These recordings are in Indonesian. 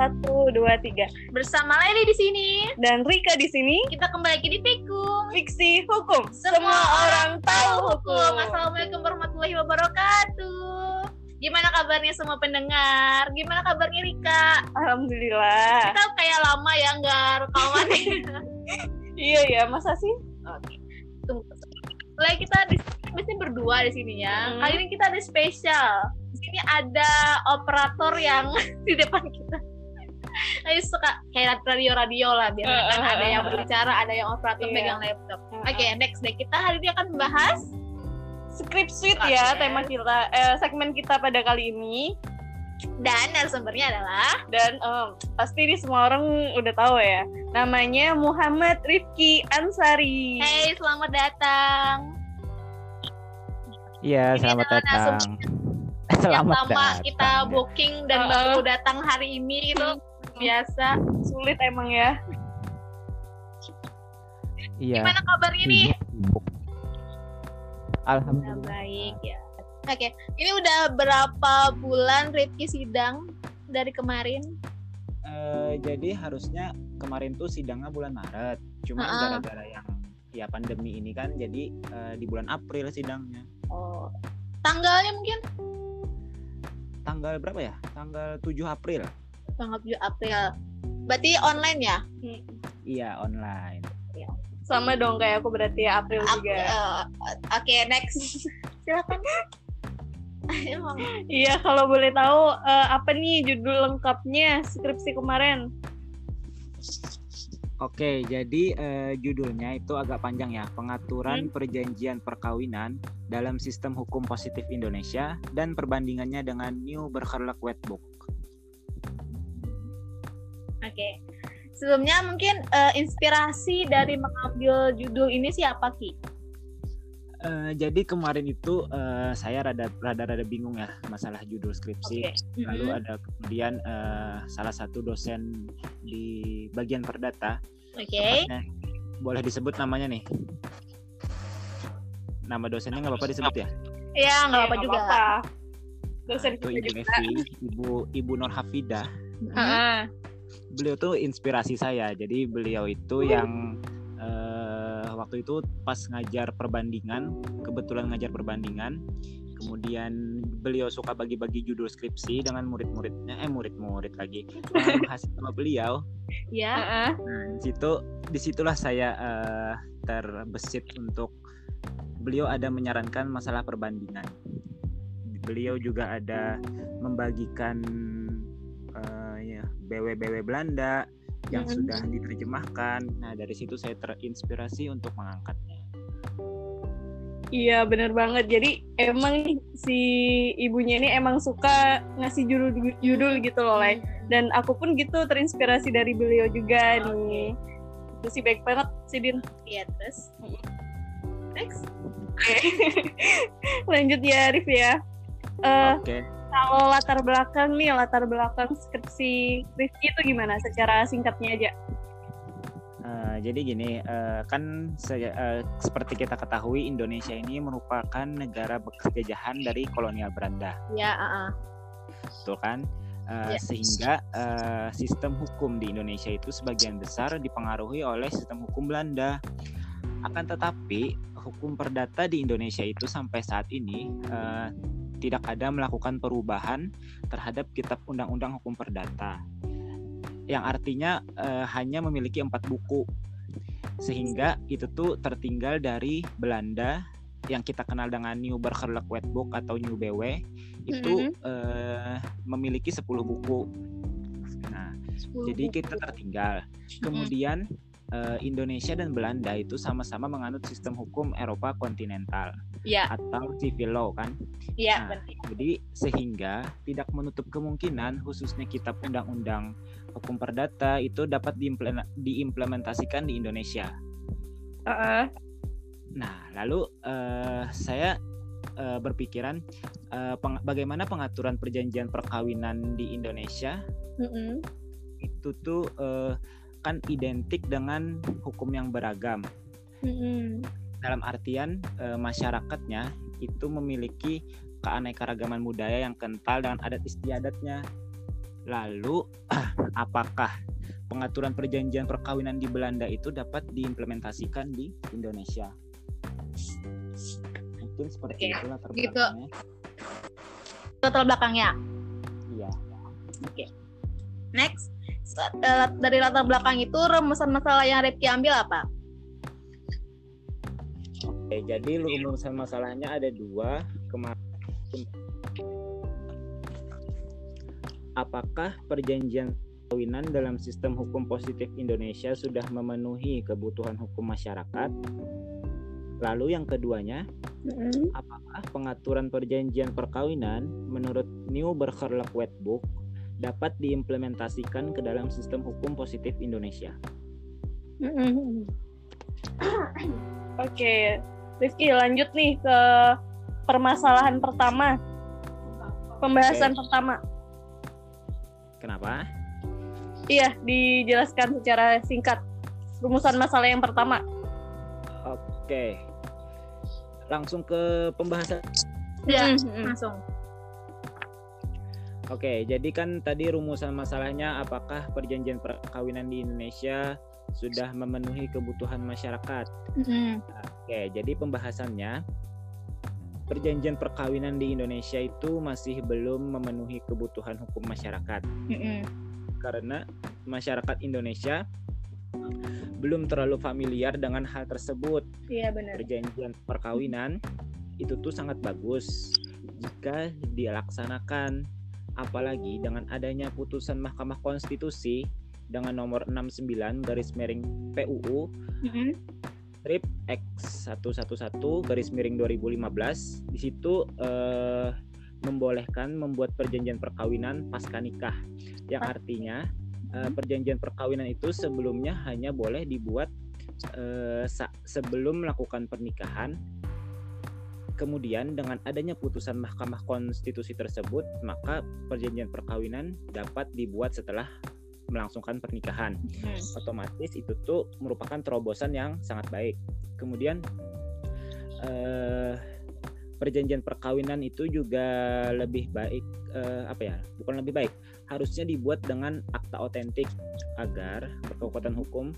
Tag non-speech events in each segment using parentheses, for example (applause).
Satu, dua, tiga. Bersama Leli di sini. Dan Rika di sini. Kita kembali lagi di Pikung. Fiksi hukum. Semua, orang tahu hukum. Assalamualaikum warahmatullahi wabarakatuh. Gimana kabarnya semua pendengar? Gimana kabarnya Rika? Alhamdulillah. Kita kayak lama ya nggak rekaman. (laughs) (laughs) iya ya, masa sih? Oke. Tunggu. Mulai kita di biasanya berdua di sini ya. Hmm. Kali ini kita ada spesial. Di sini ada operator yang (laughs) di depan kita. (laughs) Ayo suka kayak radio-radio lah biar Uh, kan uh, ada yang uh, uh. berbicara, ada yang operator Iya. pegang laptop. Uh, Oke, next deh kita hari ini akan membahas Script suite ya tema kita, eh, segmen kita pada kali ini. dan narasumbernya adalah Dan em, pasti ini semua orang udah tahu ya. Namanya Muhammad Rifki Ansari. Hey, selamat datang. Iya, selamat datang. (laughs) yang Selamat lama datang. kita booking dan Uh, uh. baru datang hari ini itu biasa. Sulit emang ya. Iya. Gimana kabarnya nih? sibuk, sibuk. Nah, Alhamdulillah. baik ya. Oke, ini udah berapa bulan Rifki sidang dari kemarin? Eh, jadi harusnya kemarin tuh sidangnya bulan Maret. Cuma Ha-ha. gara-gara yang ya pandemi ini kan jadi eh, di bulan April sidangnya. Oh, tanggalnya mungkin Tanggal berapa ya? Tanggal 7 April. Tanggal 7 April. Berarti online ya? Iya, online. Sama dong kayak aku berarti ya April Ak- juga. eh, Oke, next. (laughs) Silakan. Iya, kalau boleh tahu eh, apa nih judul lengkapnya skripsi kemarin? Oke, jadi eh, judulnya itu agak panjang ya. Pengaturan Hmm. perjanjian perkawinan dalam sistem hukum positif Indonesia dan perbandingannya dengan New Bergerlek Wetbook. Oke. Sebelumnya mungkin eh, inspirasi dari mengambil judul ini siapa Ki? Eh, jadi kemarin itu eh, saya rada rada rada bingung ya masalah judul skripsi. Oke. Lalu Mhm. ada kemudian eh, salah satu dosen di bagian perdata. Oke. tepatnya- boleh disebut namanya nih. Nama dosennya nggak apa-apa disebut ya? Ya, nggak Ya, apa-apa juga. apa-apa. Dosen Nah, itu Ibu juga. Evi, Ibu Ibu Nur Hafidah. Mhm. Beliau tuh inspirasi saya. Jadi beliau itu yang eh, waktu itu pas ngajar perbandingan, kebetulan ngajar perbandingan. Kemudian beliau suka bagi-bagi judul skripsi dengan murid-muridnya, eh murid-murid lagi, dengan (laughs) mahasiswa beliau. Ya. Heeh. Nah, di situ di situlah saya eh, terbesit untuk beliau ada menyarankan masalah perbandingan. Beliau juga ada membagikan eh, BW-BW Belanda yang Mhm. sudah diterjemahkan. Nah dari situ saya terinspirasi untuk mengangkatnya. Iya bener banget. Jadi emang nih, si ibunya ini emang suka ngasih judul judul gitu loh, Lay. Dan aku pun gitu terinspirasi dari beliau juga nih. Itu sih baik banget sih Din. Iya, terus. Next. (laughs) Lanjut ya Rif ya. Eh, Oke. Kalau latar belakang nih, latar belakang skripsi Rifki itu gimana? Secara singkatnya aja. Eh, jadi gini, eh, kan se- eh, seperti kita ketahui Indonesia ini merupakan negara bekas jajahan dari kolonial Belanda. Ya, uh-uh. betul kan? Uh, Ya. Sehingga uh, sistem hukum di Indonesia itu sebagian besar dipengaruhi oleh sistem hukum Belanda. Akan tetapi hukum perdata di Indonesia itu sampai saat ini uh, tidak ada melakukan perubahan terhadap Kitab Undang-Undang Hukum Perdata, yang artinya uh, hanya memiliki empat buku, sehingga itu tuh tertinggal dari Belanda yang kita kenal dengan New Bergerlek Wetbook atau New BW itu Mhm. eh, memiliki 10 buku. Nah, jadi kita tertinggal. Kemudian eh, Indonesia dan Belanda itu sama-sama menganut sistem hukum Eropa kontinental Ya, atau civil law kan. ya, Nah. Jadi sehingga tidak menutup kemungkinan khususnya kitab undang-undang hukum perdata itu dapat diimple- diimplementasikan di Indonesia. Heeh. Nah, lalu eh, saya eh, berpikiran eh, peng- bagaimana pengaturan perjanjian perkawinan di Indonesia Mm-mm. itu tuh eh, kan identik dengan hukum yang beragam. Dalam artian eh, masyarakatnya itu memiliki keanekaragaman budaya yang kental dengan adat istiadatnya. Lalu (clears throat) apakah pengaturan perjanjian perkawinan di Belanda itu dapat diimplementasikan di Indonesia? Mungkin seperti Oke, itu latar gitu. belakangnya. Latar belakangnya. Iya. Next, Sa- eh, dari latar belakang itu rumusan masalah yang Rifki ambil apa? Oke, jadi rumusan masalahnya ada dua kemarin. Apakah perjanjian perkawinan dalam sistem hukum positif Indonesia sudah memenuhi kebutuhan hukum masyarakat? Lalu yang keduanya, apakah pengaturan perjanjian perkawinan menurut New Burgerlijk Wetbook dapat diimplementasikan ke dalam sistem hukum positif Indonesia? (coughs) Oke, Rifki lanjut nih ke permasalahan pertama, pembahasan pertama. Kenapa? Iya, dijelaskan secara singkat rumusan masalah yang pertama. Oke. Langsung ke pembahasan. Ya, Mm-mm. langsung. Oke, jadi kan tadi rumusan masalahnya apakah perjanjian perkawinan di Indonesia sudah memenuhi kebutuhan masyarakat? Oke, jadi pembahasannya perjanjian perkawinan di Indonesia itu masih belum memenuhi kebutuhan hukum masyarakat karena masyarakat Indonesia belum terlalu familiar dengan hal tersebut. Iya benar. Perjanjian perkawinan itu tuh sangat bagus jika dilaksanakan apalagi dengan adanya putusan Mahkamah Konstitusi dengan nomor 69 garis miring PUU strip X 111 garis miring 2015 di situ eh, membolehkan membuat perjanjian perkawinan pasca nikah. Yang artinya eh, perjanjian perkawinan itu sebelumnya hanya boleh dibuat eh, sebelum melakukan pernikahan. Kemudian dengan adanya putusan Mahkamah Konstitusi tersebut maka perjanjian perkawinan dapat dibuat setelah melangsungkan pernikahan otomatis itu tuh merupakan terobosan yang sangat baik. Kemudian eh, perjanjian perkawinan itu juga lebih baik eh, apa ya? Bukan lebih baik, harusnya dibuat dengan akta otentik agar berkekuatan hukum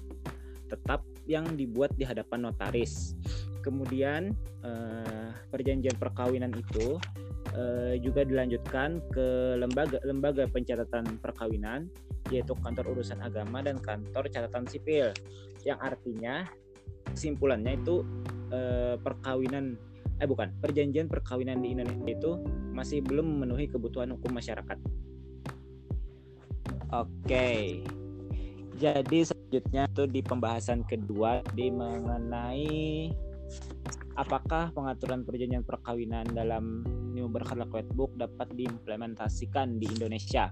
tetap yang dibuat di hadapan notaris. Kemudian eh, perjanjian perkawinan itu eh, juga dilanjutkan ke lembaga-lembaga pencatatan perkawinan yaitu kantor urusan agama dan kantor catatan sipil yang artinya kesimpulannya itu eh, perkawinan eh bukan perjanjian perkawinan di Indonesia itu masih belum memenuhi kebutuhan hukum masyarakat. Oke. Jadi selanjutnya itu di pembahasan kedua di mengenai apakah pengaturan perjanjian perkawinan dalam New Burgerlijk Wetbook dapat diimplementasikan di Indonesia.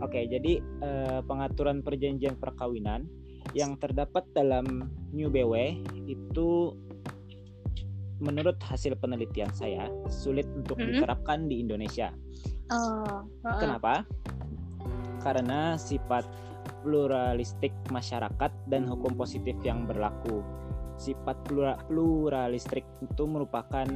Oke, jadi eh, pengaturan perjanjian perkawinan yang terdapat dalam New BW itu menurut hasil penelitian saya sulit untuk Mhm. diterapkan di Indonesia. Oh. Kenapa? Karena sifat pluralistik masyarakat dan hukum positif yang berlaku. Sifat plura- pluralistik itu merupakan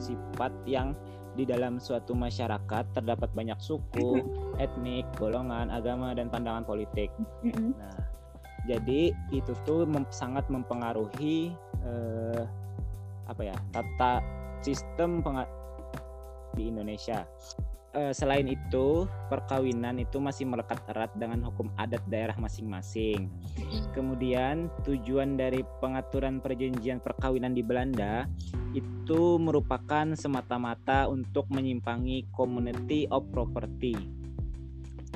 sifat yang di dalam suatu masyarakat terdapat banyak suku, etnik, golongan, agama, dan pandangan politik. Nah, jadi itu tuh mem- sangat mempengaruhi eh, apa ya tata sistem di Indonesia. Eh, selain itu, perkawinan itu masih melekat erat dengan hukum adat daerah masing-masing. Kemudian tujuan dari pengaturan perjanjian perkawinan di Belanda itu merupakan semata-mata untuk menyimpangi community of property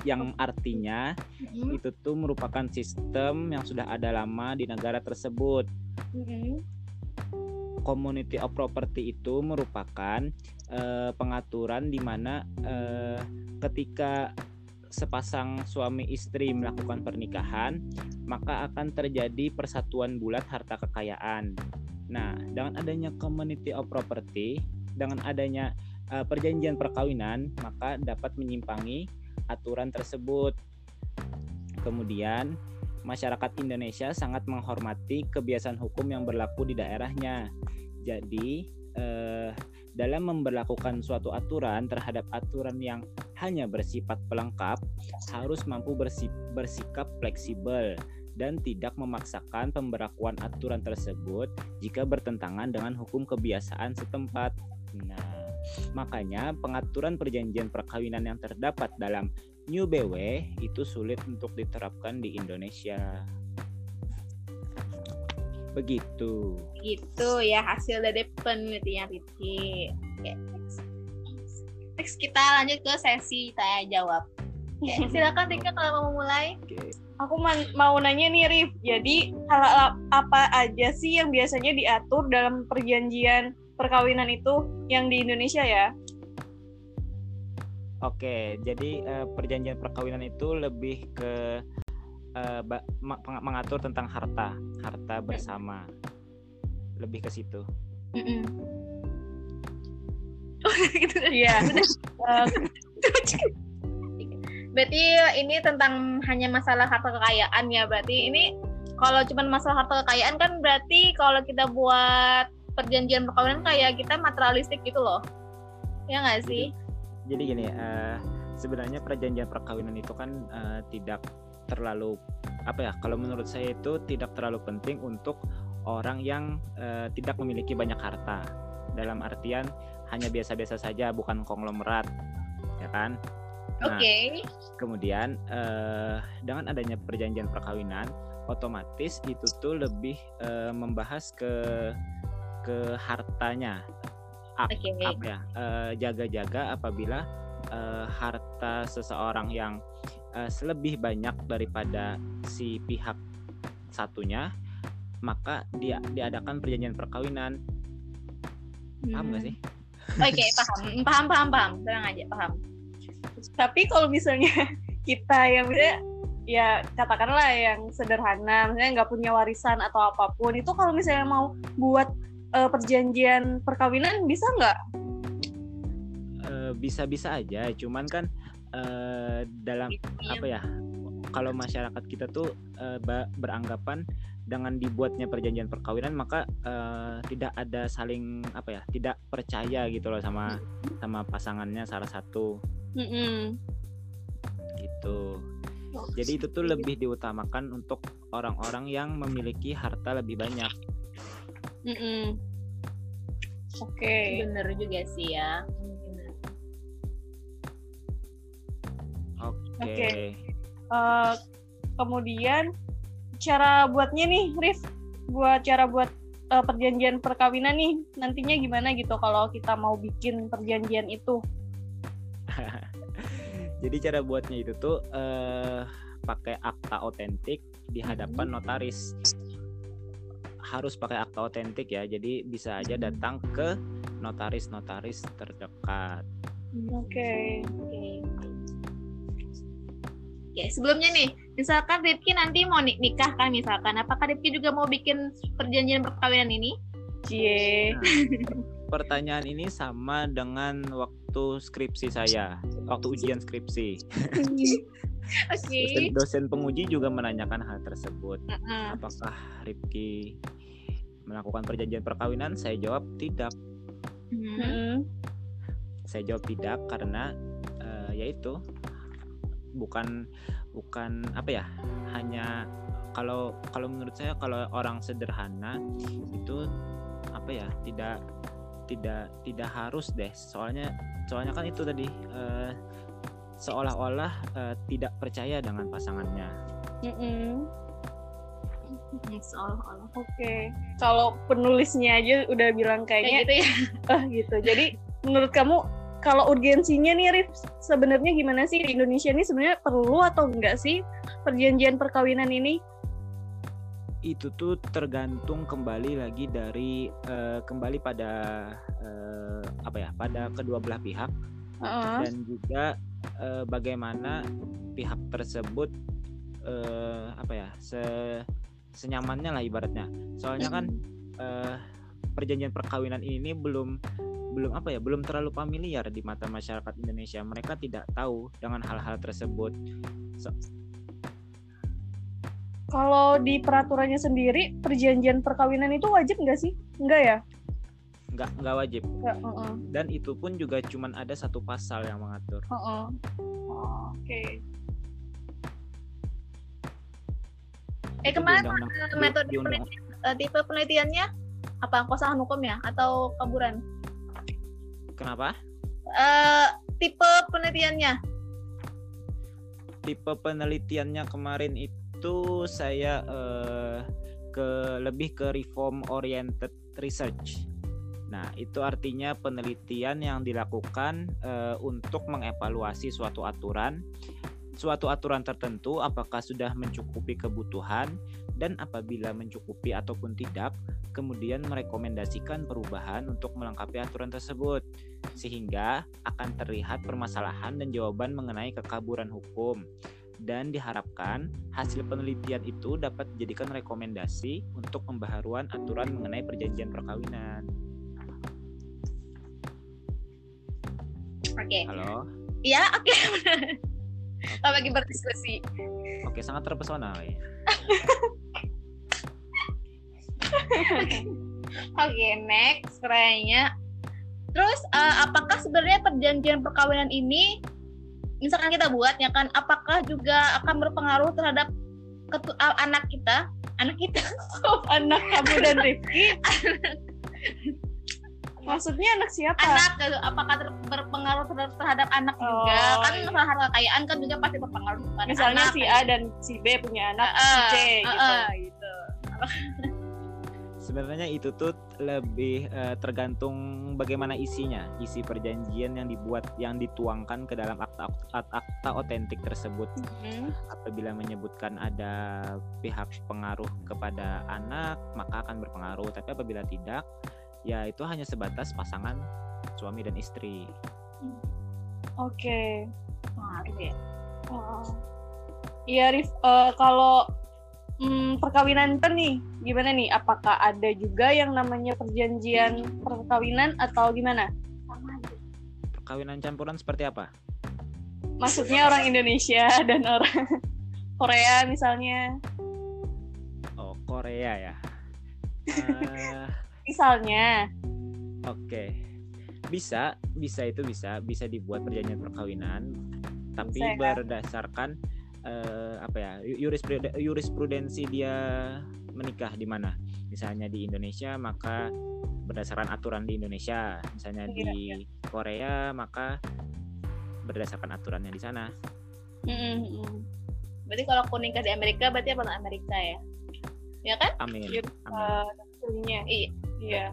yang artinya itu tuh merupakan sistem yang sudah ada lama di negara tersebut. Community of property itu merupakan eh, pengaturan di mana eh, ketika sepasang suami istri melakukan pernikahan, maka akan terjadi persatuan bulat harta kekayaan. Nah, dengan adanya community of property, dengan adanya eh, perjanjian perkawinan, maka dapat menyimpangi aturan tersebut. Kemudian, masyarakat Indonesia sangat menghormati kebiasaan hukum yang berlaku di daerahnya. Jadi, eh, dalam memperlakukan suatu aturan terhadap aturan yang hanya bersifat pelengkap harus mampu bersikap fleksibel dan tidak memaksakan pemberlakuan aturan tersebut jika bertentangan dengan hukum kebiasaan setempat. Nah, makanya pengaturan perjanjian perkawinan yang terdapat dalam New BW itu sulit untuk diterapkan di Indonesia. Begitu. Gitu ya hasil dari penelitian Rifki. Oke, next. next kita lanjut ke sesi tanya jawab. Oke, (laughs) silakan Rika kalau mau mulai. Oke. Aku mau nanya nih Rif, jadi hal apa aja sih yang biasanya diatur dalam perjanjian perkawinan itu yang di Indonesia ya? Oke, jadi uh, perjanjian perkawinan itu lebih ke uh, mengatur tentang harta, harta bersama. Lebih ke situ. Mm -mm. (laughs) gitu ya. (laughs) berarti ini tentang hanya masalah harta kekayaan ya. Berarti ini kalau cuma masalah harta kekayaan kan berarti kalau kita buat perjanjian perkawinan kayak kita materialistik gitu loh. Ya nggak sih? Jadi, jadi gini, uh, sebenarnya perjanjian perkawinan itu kan uh, tidak terlalu apa ya kalau menurut saya itu tidak terlalu penting untuk orang yang uh, tidak memiliki banyak harta dalam artian hanya biasa-biasa saja bukan konglomerat ya kan nah, Oke. Okay. Kemudian uh, dengan adanya perjanjian perkawinan otomatis itu tuh lebih uh, membahas ke ke hartanya okay. apa ya jaga-jaga apabila uh, harta seseorang yang uh, selebih banyak daripada si pihak satunya maka dia diadakan perjanjian perkawinan. Paham hmm. sih? Oke okay, paham. (laughs) Paham paham paham. Tenang aja paham. Tapi kalau misalnya (laughs) kita yang misalnya ya katakanlah yang sederhana misalnya nggak punya warisan atau apa pun itu kalau misalnya mau buat uh, perjanjian perkawinan bisa nggak? Bisa-bisa aja. Cuman kan uh, dalam apa ya kalau masyarakat kita tuh uh, beranggapan dengan dibuatnya perjanjian perkawinan maka uh, tidak ada saling apa ya tidak percaya gitu loh sama sama pasangannya salah satu. Mm -hmm. gitu jadi itu tuh lebih diutamakan untuk orang-orang yang memiliki harta lebih banyak. Mm -hmm. oke. Okay. bener juga sih ya Oke. Okay. Okay. Uh, eh, kemudian cara buatnya nih, Rif, buat cara buat uh, perjanjian perkawinan nih nantinya gimana gitu kalau kita mau bikin perjanjian itu? (laughs) Jadi cara buatnya itu tuh uh, pakai akta otentik di hadapan mm-hmm. notaris. Harus pakai akta otentik ya. Jadi bisa aja mm-hmm. datang ke notaris-notaris terdekat. Oke. Okay. Okay. Oke, sebelumnya nih, misalkan Ripki nanti mau nikah kan misalkan, apakah Ripki juga mau bikin perjanjian perkawinan ini? Cie. Nah, pertanyaan ini sama dengan waktu skripsi saya, waktu ujian skripsi. (laughs) Oke. Okay. Dosen, dosen penguji juga menanyakan hal tersebut. Uh -uh. Apakah Ripki melakukan perjanjian perkawinan? Saya jawab tidak. -huh. Saya jawab tidak karena uh, yaitu bukan bukan apa ya hanya kalau kalau menurut saya kalau orang sederhana itu apa ya tidak tidak tidak harus deh soalnya soalnya kan itu tadi uh, seolah-olah uh, tidak percaya dengan pasangannya. Mm -mm. (laughs) Seolah-olah. Oke. Okay. Kalau penulisnya aja udah bilang kayaknya Kayak gitu ya. uh, (laughs) gitu. Jadi menurut kamu kalau urgensinya nih Rif sebenarnya gimana sih di Indonesia ini sebenarnya perlu atau enggak sih perjanjian perkawinan ini? Itu tuh tergantung kembali lagi dari uh, kembali pada uh, apa ya pada kedua belah pihak uh-huh. dan juga uh, bagaimana pihak tersebut uh, apa ya se senyamannya lah ibaratnya. Soalnya kan uh, perjanjian perkawinan ini belum belum apa ya belum terlalu familiar di mata masyarakat Indonesia. Mereka tidak tahu dengan hal-hal tersebut. So, kalau di peraturannya sendiri perjanjian perkawinan itu wajib nggak sih? Nggak ya? Nggak nggak wajib. Ya, heeh. dan itu pun juga cuman ada satu pasal yang mengatur. Heeh. Oh, Oke. Eh undang-undang- eh, di- metode penelitian, tipe penelitiannya apa? Kesalahan hukum ya? Atau kaburan? Kenapa? Eh tipe penelitiannya. Tipe penelitiannya kemarin itu saya eh, ke lebih ke reform oriented research. Nah, itu artinya penelitian yang dilakukan eh, untuk mengevaluasi suatu aturan, suatu aturan tertentu apakah sudah mencukupi kebutuhan dan apabila mencukupi ataupun tidak, kemudian merekomendasikan perubahan untuk melengkapi aturan tersebut sehingga akan terlihat permasalahan dan jawaban mengenai kekaburan hukum dan diharapkan hasil penelitian itu dapat dijadikan rekomendasi untuk pembaharuan aturan mengenai perjanjian perkawinan. Oke. Halo. Iya, oke. Kita lagi berdiskusi. Oke, sangat terpesona. ya. (laughs) (laughs) Oke, next pertanyaannya. Terus eh, apakah sebenarnya perjanjian perkawinan ini misalkan kita buat ya kan apakah juga akan berpengaruh terhadap ketu- a- anak kita? Anak kita. (laughs) Anak kamu dan Rifki. (laughs) Maksudnya anak siapa? anak apakah ter- berpengaruh terhadap, terhadap anak juga? Oh, Kan iya. masalah harta kekayaan kan juga pasti berpengaruh pada Misalnya anak. si A dan si B punya anak, Eh, si C eh, gitu. eh, gitu. Sebenarnya itu tuh lebih eh, tergantung bagaimana isinya, isi perjanjian yang dibuat, yang dituangkan ke dalam akta akta otentik tersebut. Hmm. apabila menyebutkan ada pihak pengaruh kepada anak maka akan berpengaruh tapi apabila tidak ya itu hanya sebatas pasangan suami dan istri Oke. Pengaruh ya. Oh. Iya, Rif. eh, kalau mm, perkawinan kan nih, gimana nih? Apakah ada juga yang namanya perjanjian perkawinan atau gimana? Perkawinan campuran seperti apa Maksudnya orang Indonesia dan orang (laughs) Korea misalnya. oh Korea ya (laughs) Eh, Misalnya. oke bisa bisa itu bisa bisa dibuat perjanjian perkawinan tapi Bisa ya? berdasarkan eh, apa ya jurisprudensi, dia menikah di mana misalnya di Indonesia maka berdasarkan aturan di Indonesia misalnya Iya, di Korea maka berdasarkan aturannya di sana Mm, mm, mm. Berarti kalau aku nikah di Amerika berarti apa Amerika ya? Ya kan? amin Iya, amin Eh. Iya. Iya.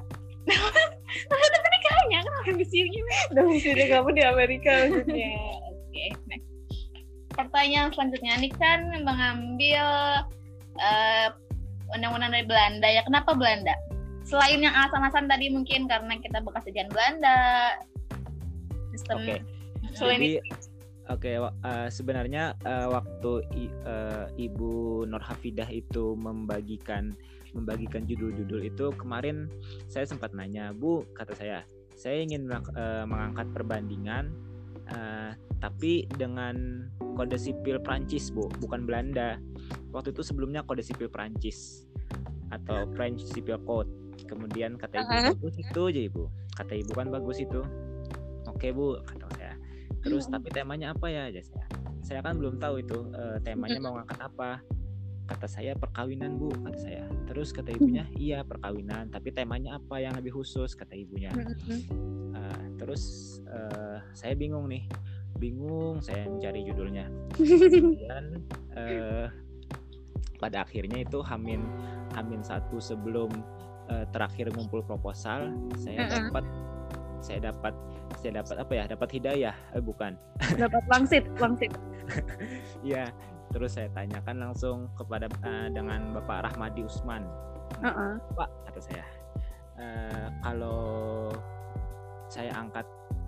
(laughs) Tapi nikahnya kan orang di sini. Domisili kamu di Amerika maksudnya. Oke, next. Pertanyaan selanjutnya ini kan mengambil eh, undang-undang dari Belanda ya. Kenapa Belanda? Selain yang alasan-alasan tadi mungkin karena kita bekas jajahan Belanda, sistem. Selain Jadi oke wa- eh, sebenarnya eh, waktu i- eh, Ibu Nur Hafidah itu membagikan membagikan judul-judul itu kemarin saya sempat nanya Bu kata saya saya ingin eh, mengangkat perbandingan eh, tapi dengan kode sipil Prancis Bu bukan Belanda. Waktu itu sebelumnya kode sipil Prancis atau French Civil Code kemudian kata ibu bagus itu aja ibu. Kata ibu kan bagus itu. Oke bu kata saya. Terus tapi temanya apa ya? aja saya. Saya kan belum tahu itu eh, temanya mau ngangkat apa. Kata saya perkawinan bu kata saya. Terus kata ibunya iya perkawinan tapi temanya apa yang lebih khusus? kata ibunya. Eh, terus eh, saya bingung nih bingung saya mencari judulnya (laughs) dan eh, pada akhirnya itu Hamin Hamin satu sebelum eh, terakhir ngumpul proposal saya Mm-mm. dapat saya dapat saya dapat apa ya dapat hidayah eh bukan dapat wangsit, wangsit. (laughs) ya terus saya tanyakan langsung kepada eh, dengan Bapak Rahmadi Usman Heeh. Pak kata saya "Eh, kalau saya angkat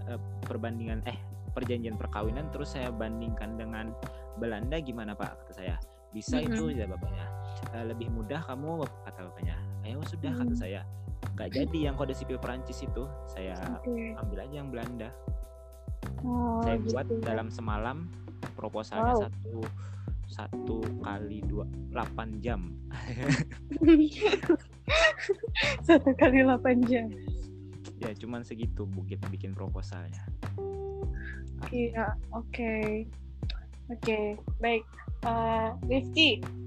eh, perbandingan eh perjanjian perkawinan terus saya bandingkan dengan Belanda gimana Pak kata saya bisa Mhm. itu ya bapaknya "Eh, lebih mudah kamu kata bapaknya ayo sudah kata Hmm. saya nggak jadi yang kode sipil Perancis itu saya Oke. ambil aja yang Belanda Oh, saya gitu. buat dalam semalam proposalnya Wow. satu satu kali dua 8 jam (laughs) satu kali 8 jam. ya cuman segitu bukit bikin proposalnya Iya, oke. Oke, baik. Uh,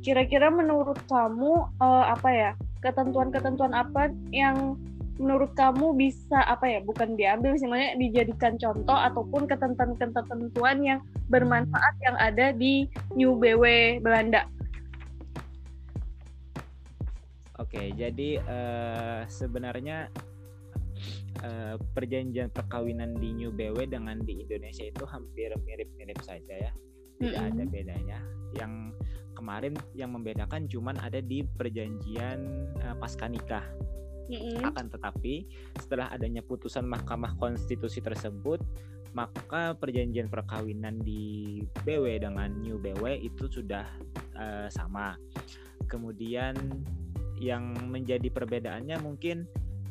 kira-kira menurut kamu uh, apa ya? Ketentuan-ketentuan apa yang menurut kamu bisa apa ya? Bukan diambil maksudnya dijadikan contoh ataupun ketentuan-ketentuan yang bermanfaat yang ada di New BW Belanda. Oke, jadi uh, sebenarnya uh, perjanjian perkawinan di New BW dengan di Indonesia itu hampir mirip-mirip saja ya. Tidak mm -hmm. ada bedanya. Yang kemarin yang membedakan cuman ada di perjanjian uh, pasca nikah. Mm -hmm. Akan tetapi setelah adanya putusan Mahkamah Konstitusi tersebut, maka perjanjian perkawinan di BW dengan New BW itu sudah uh, sama. Kemudian yang menjadi perbedaannya mungkin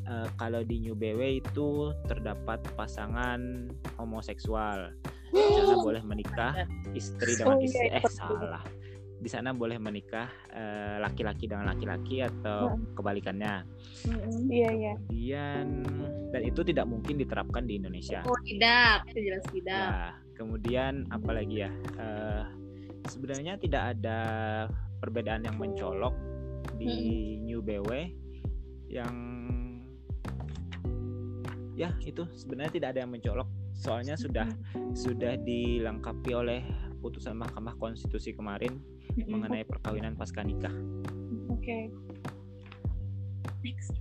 uh, kalau di New BW itu terdapat pasangan homoseksual. Di sana (gasps) boleh menikah istri dengan istri. Eh salah. Di sana boleh menikah uh, laki-laki dengan laki-laki atau kebalikannya. Iya iya. Kemudian dan itu tidak mungkin diterapkan di Indonesia. Oh tidak, itu jelas tidak. Nah, kemudian apalagi ya? Uh, sebenarnya tidak ada perbedaan yang mencolok di hmm. New BW yang ya itu sebenarnya tidak ada yang mencolok soalnya sudah sudah dilengkapi oleh putusan Mahkamah Konstitusi kemarin mm-hmm. mengenai perkawinan pasca nikah. Oke. Okay. Next.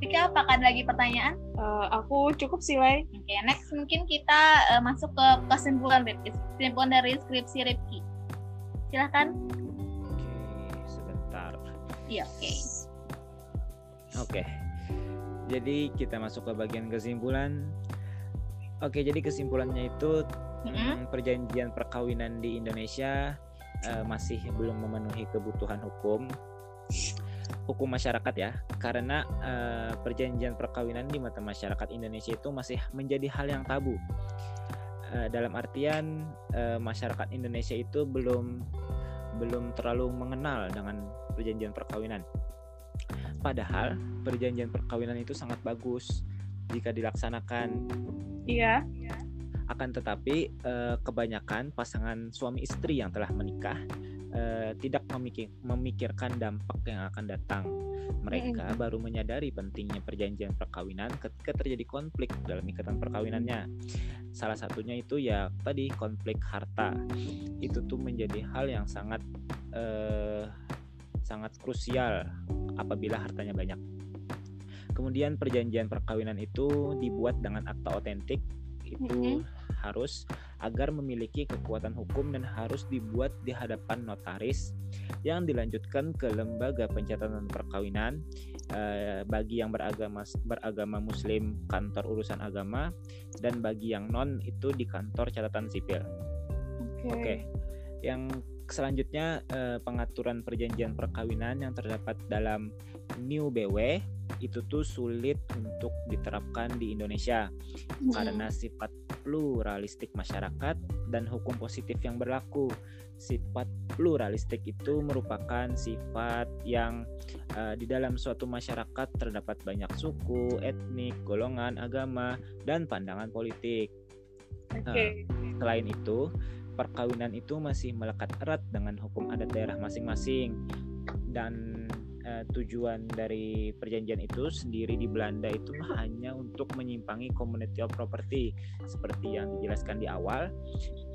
Tika, apakah ada lagi pertanyaan? Uh, aku cukup sih, Lai. Oke, okay, next mungkin kita uh, masuk ke kesimpulan. Kesimpulan dari skripsi Rifki. Silahkan. Oke, okay, sebentar. Iya, oke. Okay. Oke. Okay. Jadi kita masuk ke bagian kesimpulan. Oke, jadi kesimpulannya itu mm-hmm. perjanjian perkawinan di Indonesia uh, masih belum memenuhi kebutuhan hukum hukum masyarakat ya, karena uh, perjanjian perkawinan di mata masyarakat Indonesia itu masih menjadi hal yang tabu. Uh, dalam artian uh, masyarakat Indonesia itu belum belum terlalu mengenal dengan perjanjian perkawinan. Padahal perjanjian perkawinan itu sangat bagus jika dilaksanakan. Iya. Akan tetapi eh, kebanyakan pasangan suami istri yang telah menikah eh, tidak memikir, memikirkan dampak yang akan datang. Mereka mm -hmm. baru menyadari pentingnya perjanjian perkawinan ketika terjadi konflik dalam ikatan perkawinannya. Salah satunya itu ya tadi konflik harta. Itu tuh menjadi hal yang sangat eh, sangat krusial apabila hartanya banyak. Kemudian perjanjian perkawinan itu dibuat dengan akta otentik itu mm -hmm. harus agar memiliki kekuatan hukum dan harus dibuat di hadapan notaris yang dilanjutkan ke lembaga pencatatan perkawinan eh, bagi yang beragama beragama muslim kantor urusan agama dan bagi yang non itu di kantor catatan sipil. Oke. Okay. Okay. Yang selanjutnya eh, pengaturan perjanjian perkawinan yang terdapat dalam New BW itu tuh sulit untuk diterapkan di Indonesia hmm. karena sifat pluralistik masyarakat dan hukum positif yang berlaku. Sifat pluralistik itu merupakan sifat yang uh, di dalam suatu masyarakat terdapat banyak suku, etnik, golongan, agama, dan pandangan politik. Okay. Uh, selain itu, perkawinan itu masih melekat erat dengan hukum adat daerah masing-masing. Dan uh, tujuan dari perjanjian itu sendiri di Belanda itu hanya untuk menyimpangi community of property. Seperti yang dijelaskan di awal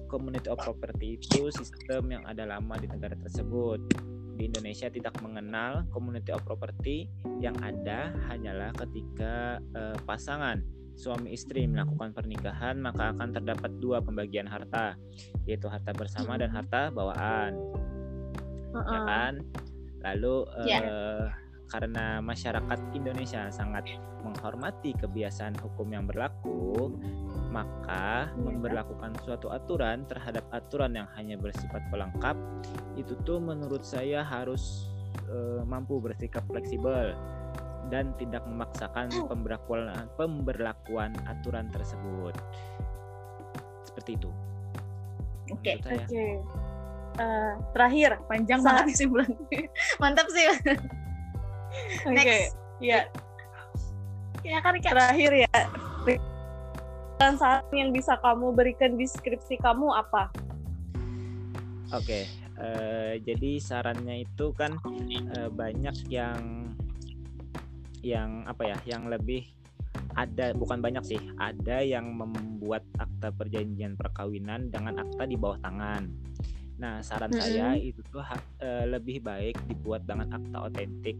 community of property itu sistem yang ada lama di negara tersebut. Di Indonesia tidak mengenal community of property yang ada hanyalah ketika uh, pasangan suami istri melakukan pernikahan maka akan terdapat dua pembagian harta yaitu harta bersama dan harta bawaan uh -uh. ya kan lalu yeah. Ya. karena masyarakat Indonesia sangat menghormati kebiasaan hukum yang berlaku maka yeah. memberlakukan suatu aturan terhadap aturan yang hanya bersifat pelengkap itu tuh menurut saya harus uh, mampu bersikap fleksibel dan tidak memaksakan pemberlakuan pemberlakuan aturan tersebut. Seperti itu. Oke. Okay. Oke. Okay. Uh, eh, terakhir panjang Sa banget sih bulan. (laughs) Mantap sih. Okay. Ya. Ya kan Rika? Terakhir ya, dan saat yang bisa kamu berikan di skripsi kamu apa? Oke, eh, jadi sarannya itu kan eh, banyak yang yang apa ya, yang lebih ada bukan banyak sih, ada yang membuat akta perjanjian perkawinan dengan akta di bawah tangan. Nah, saran Mm-mm. saya itu tuh eh, lebih baik dibuat dengan akta otentik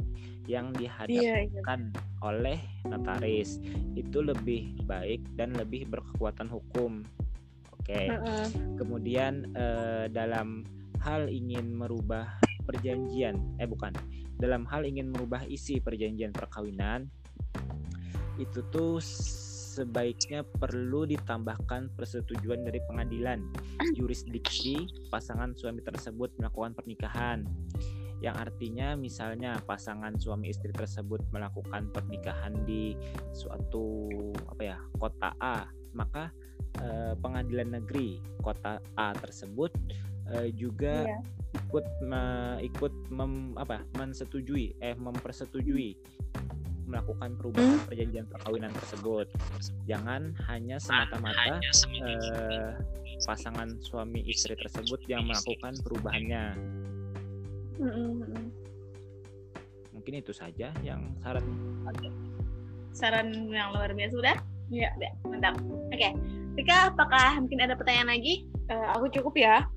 yang Iya, iya. kan oleh notaris itu lebih baik dan lebih berkekuatan hukum. Oke. Heeh. Kemudian eh, dalam hal ingin merubah perjanjian, eh bukan, dalam hal ingin merubah isi perjanjian perkawinan itu tuh sebaiknya perlu ditambahkan persetujuan dari pengadilan. Jurisdiksi pasangan suami tersebut melakukan pernikahan. Yang artinya misalnya pasangan suami istri tersebut melakukan pernikahan di suatu apa ya kota A maka eh, pengadilan negeri kota A tersebut eh, juga Iya. ikut me- ikut mem, apa mensetujui eh mempersetujui melakukan perubahan perjanjian perkawinan tersebut jangan hanya semata-mata eh, pasangan suami istri tersebut yang melakukan perubahannya mm-mm. mungkin itu saja yang saran Saran yang luar biasa udah? Iya. Udah, mantap. Oke. Rika, apakah mungkin ada pertanyaan lagi? Eh, aku cukup ya.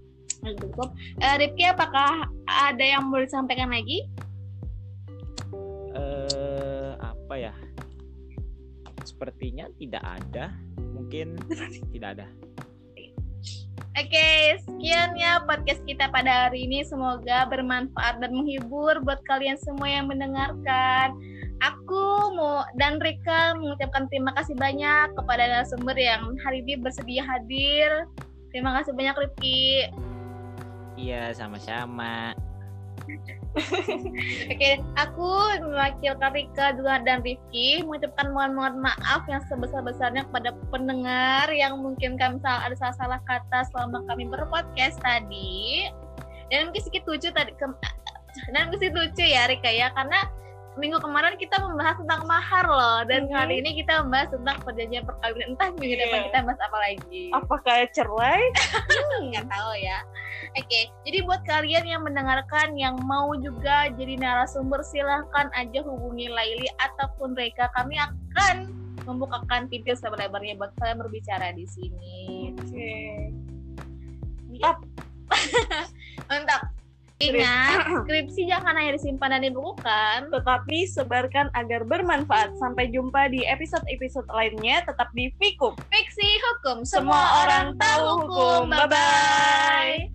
Cukup. Eh, Rifki, apakah ada yang mau disampaikan lagi? eh apa ya sepertinya tidak ada mungkin (laughs) tidak ada Oke, sekian ya podcast kita pada hari ini. Semoga bermanfaat dan menghibur buat kalian semua yang mendengarkan. Aku mau dan Rika mengucapkan terima kasih banyak kepada narasumber yang hari ini bersedia hadir. Terima kasih banyak Rifki. Iya sama-sama (laughs) Oke, aku mewakilkan Rika juga dan Rifki mengucapkan mohon mohon maaf yang sebesar-besarnya kepada pendengar yang mungkin kami salah ada salah-salah kata selama kami berpodcast tadi. Dan mungkin sedikit lucu tadi ke, dan mungkin sedikit lucu ya Rika ya karena minggu kemarin kita membahas tentang mahar loh dan Mhm. kali ini kita membahas tentang perjanjian perkawinan entah minggu depan Iya. kita bahas apa lagi Apakah cerai? (laughs) nggak tahu ya. Oke, jadi buat kalian yang mendengarkan yang mau juga jadi narasumber silahkan aja hubungi Laili ataupun Reka. Kami akan membukakan pintu selebar-lebarnya buat kalian berbicara di sini. Oke. (laughs) Mantap. Ingat, (clears throat) skripsi jangan hanya disimpan dan dibukukan, tetapi sebarkan agar bermanfaat. Sampai jumpa di episode-episode lainnya tetap di Fikum. Fiksi hukum, semua, semua orang tahu hukum. Bye-bye.